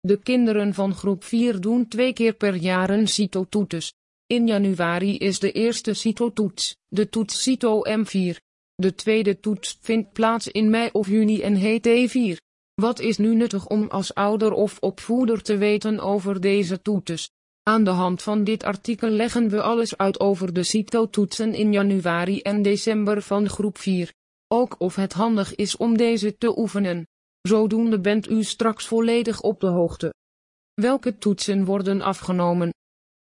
De kinderen van groep 4 doen twee keer per jaar een CITO-toets. In januari is de eerste CITO-toets, de toets CITO M4. De tweede toets vindt plaats in mei of juni en heet E4. Wat is nu nuttig om als ouder of opvoeder te weten over deze toets? Aan de hand van dit artikel leggen we alles uit over de CITO-toetsen in januari en december van groep 4. Ook of het handig is om deze te oefenen. Zodoende bent u straks volledig op de hoogte. Welke toetsen worden afgenomen?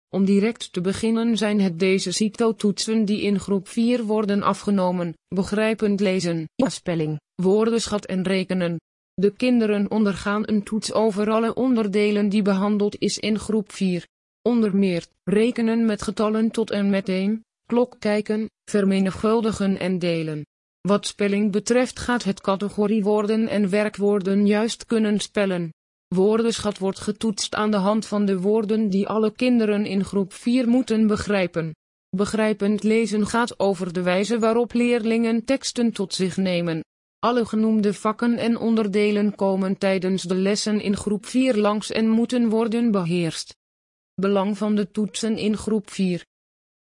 Om direct te beginnen zijn het deze CITO-toetsen die in groep 4 worden afgenomen, begrijpend lezen, spelling, woordenschat en rekenen. De kinderen ondergaan een toets over alle onderdelen die behandeld is in groep 4. Onder meer, rekenen met getallen tot en met 1, klok kijken, vermenigvuldigen en delen. Wat spelling betreft gaat het categoriewoorden en werkwoorden juist kunnen spellen. Woordenschat wordt getoetst aan de hand van de woorden die alle kinderen in groep 4 moeten begrijpen. Begrijpend lezen gaat over de wijze waarop leerlingen teksten tot zich nemen. Alle genoemde vakken en onderdelen komen tijdens de lessen in groep 4 langs en moeten worden beheerst. Belang van de toetsen in groep 4.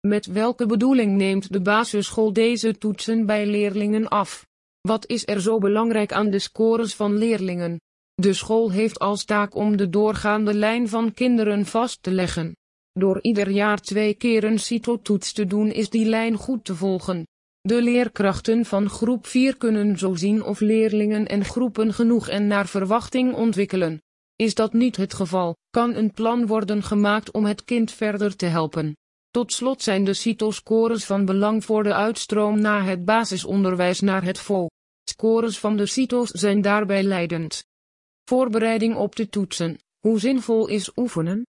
Met welke bedoeling neemt de basisschool deze toetsen bij leerlingen af? Wat is er zo belangrijk aan de scores van leerlingen? De school heeft als taak om de doorgaande lijn van kinderen vast te leggen. Door ieder jaar twee keer een CITO-toets te doen is die lijn goed te volgen. De leerkrachten van groep 4 kunnen zo zien of leerlingen en groepen genoeg en naar verwachting ontwikkelen. Is dat niet het geval, kan een plan worden gemaakt om het kind verder te helpen. Tot slot zijn de CITO-scores van belang voor de uitstroom na het basisonderwijs naar het vol. Scores van de CITO's zijn daarbij leidend. Voorbereiding op de toetsen. Hoe zinvol is oefenen?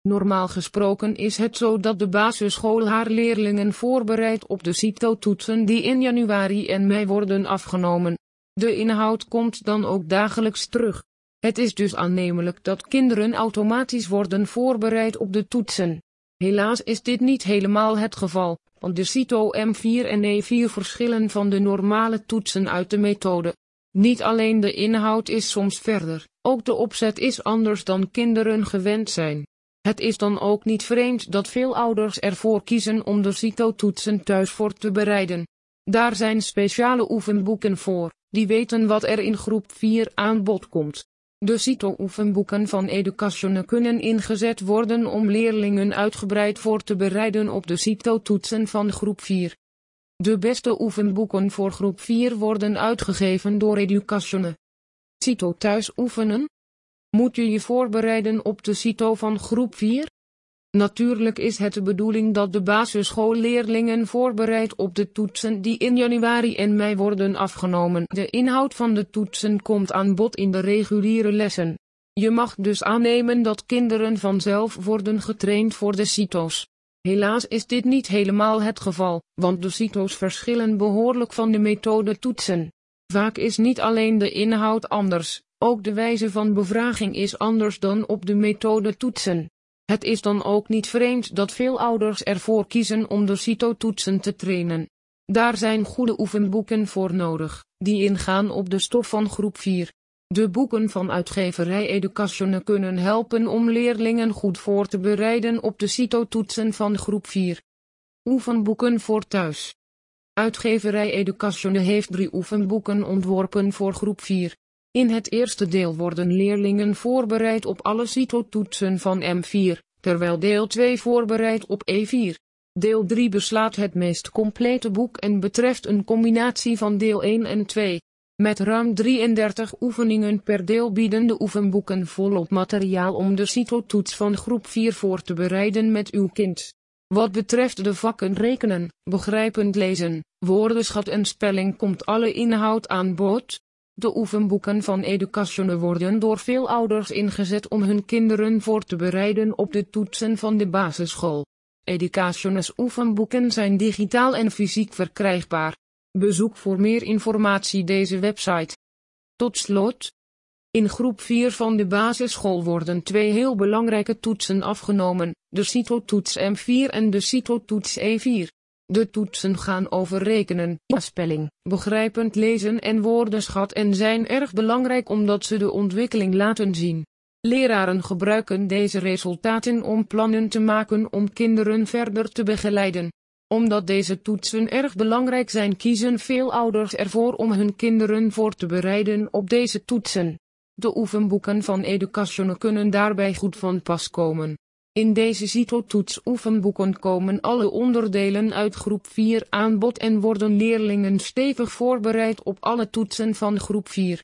Normaal gesproken is het zo dat de basisschool haar leerlingen voorbereidt op de CITO-toetsen die in januari en mei worden afgenomen. De inhoud komt dan ook dagelijks terug. Het is dus aannemelijk dat kinderen automatisch worden voorbereid op de toetsen. Helaas is dit niet helemaal het geval, want de CITO M4 en E4 verschillen van de normale toetsen uit de methode. Niet alleen de inhoud is soms verder, ook de opzet is anders dan kinderen gewend zijn. Het is dan ook niet vreemd dat veel ouders ervoor kiezen om de CITO-toetsen thuis voor te bereiden. Daar zijn speciale oefenboeken voor, die weten wat er in groep 4 aan bod komt. De CITO-oefenboeken van Education kunnen ingezet worden om leerlingen uitgebreid voor te bereiden op de CITO-toetsen van groep 4. De beste oefenboeken voor groep 4 worden uitgegeven door Education. CITO thuis oefenen? Moet je je voorbereiden op de CITO van groep 4? Natuurlijk is het de bedoeling dat de basisschoolleerlingen voorbereid op de toetsen die in januari en mei worden afgenomen. De inhoud van de toetsen komt aan bod in de reguliere lessen. Je mag dus aannemen dat kinderen vanzelf worden getraind voor de CITO's. Helaas is dit niet helemaal het geval, want de CITO's verschillen behoorlijk van de methode toetsen. Vaak is niet alleen de inhoud anders, ook de wijze van bevraging is anders dan op de methode toetsen. Het is dan ook niet vreemd dat veel ouders ervoor kiezen om de CITO-toetsen te trainen. Daar zijn goede oefenboeken voor nodig, die ingaan op de stof van groep 4. De boeken van uitgeverij Education kunnen helpen om leerlingen goed voor te bereiden op de CITO-toetsen van groep 4. Oefenboeken voor thuis. Uitgeverij Education heeft drie oefenboeken ontworpen voor groep 4. In het eerste deel worden leerlingen voorbereid op alle CITO-toetsen van M4, terwijl deel 2 voorbereidt op E4. Deel 3 beslaat het meest complete boek en betreft een combinatie van deel 1 en 2. Met ruim 33 oefeningen per deel bieden de oefenboeken volop materiaal om de CITO-toets van groep 4 voor te bereiden met uw kind. Wat betreft de vakken rekenen, begrijpend lezen, woordenschat en spelling komt alle inhoud aan bod. De oefenboeken van Education worden door veel ouders ingezet om hun kinderen voor te bereiden op de toetsen van de basisschool. Education's oefenboeken zijn digitaal en fysiek verkrijgbaar. Bezoek voor meer informatie deze website. Tot slot. In groep 4 van de basisschool worden twee heel belangrijke toetsen afgenomen, de CITO-toets M4 en de CITO-toets E4. De toetsen gaan over rekenen, spelling, begrijpend lezen en woordenschat en zijn erg belangrijk omdat ze de ontwikkeling laten zien. Leraren gebruiken deze resultaten om plannen te maken om kinderen verder te begeleiden. Omdat deze toetsen erg belangrijk zijn, kiezen veel ouders ervoor om hun kinderen voor te bereiden op deze toetsen. De oefenboeken van Education kunnen daarbij goed van pas komen. In deze CITO-toets oefenboeken komen alle onderdelen uit groep 4 aan bod en worden leerlingen stevig voorbereid op alle toetsen van groep 4.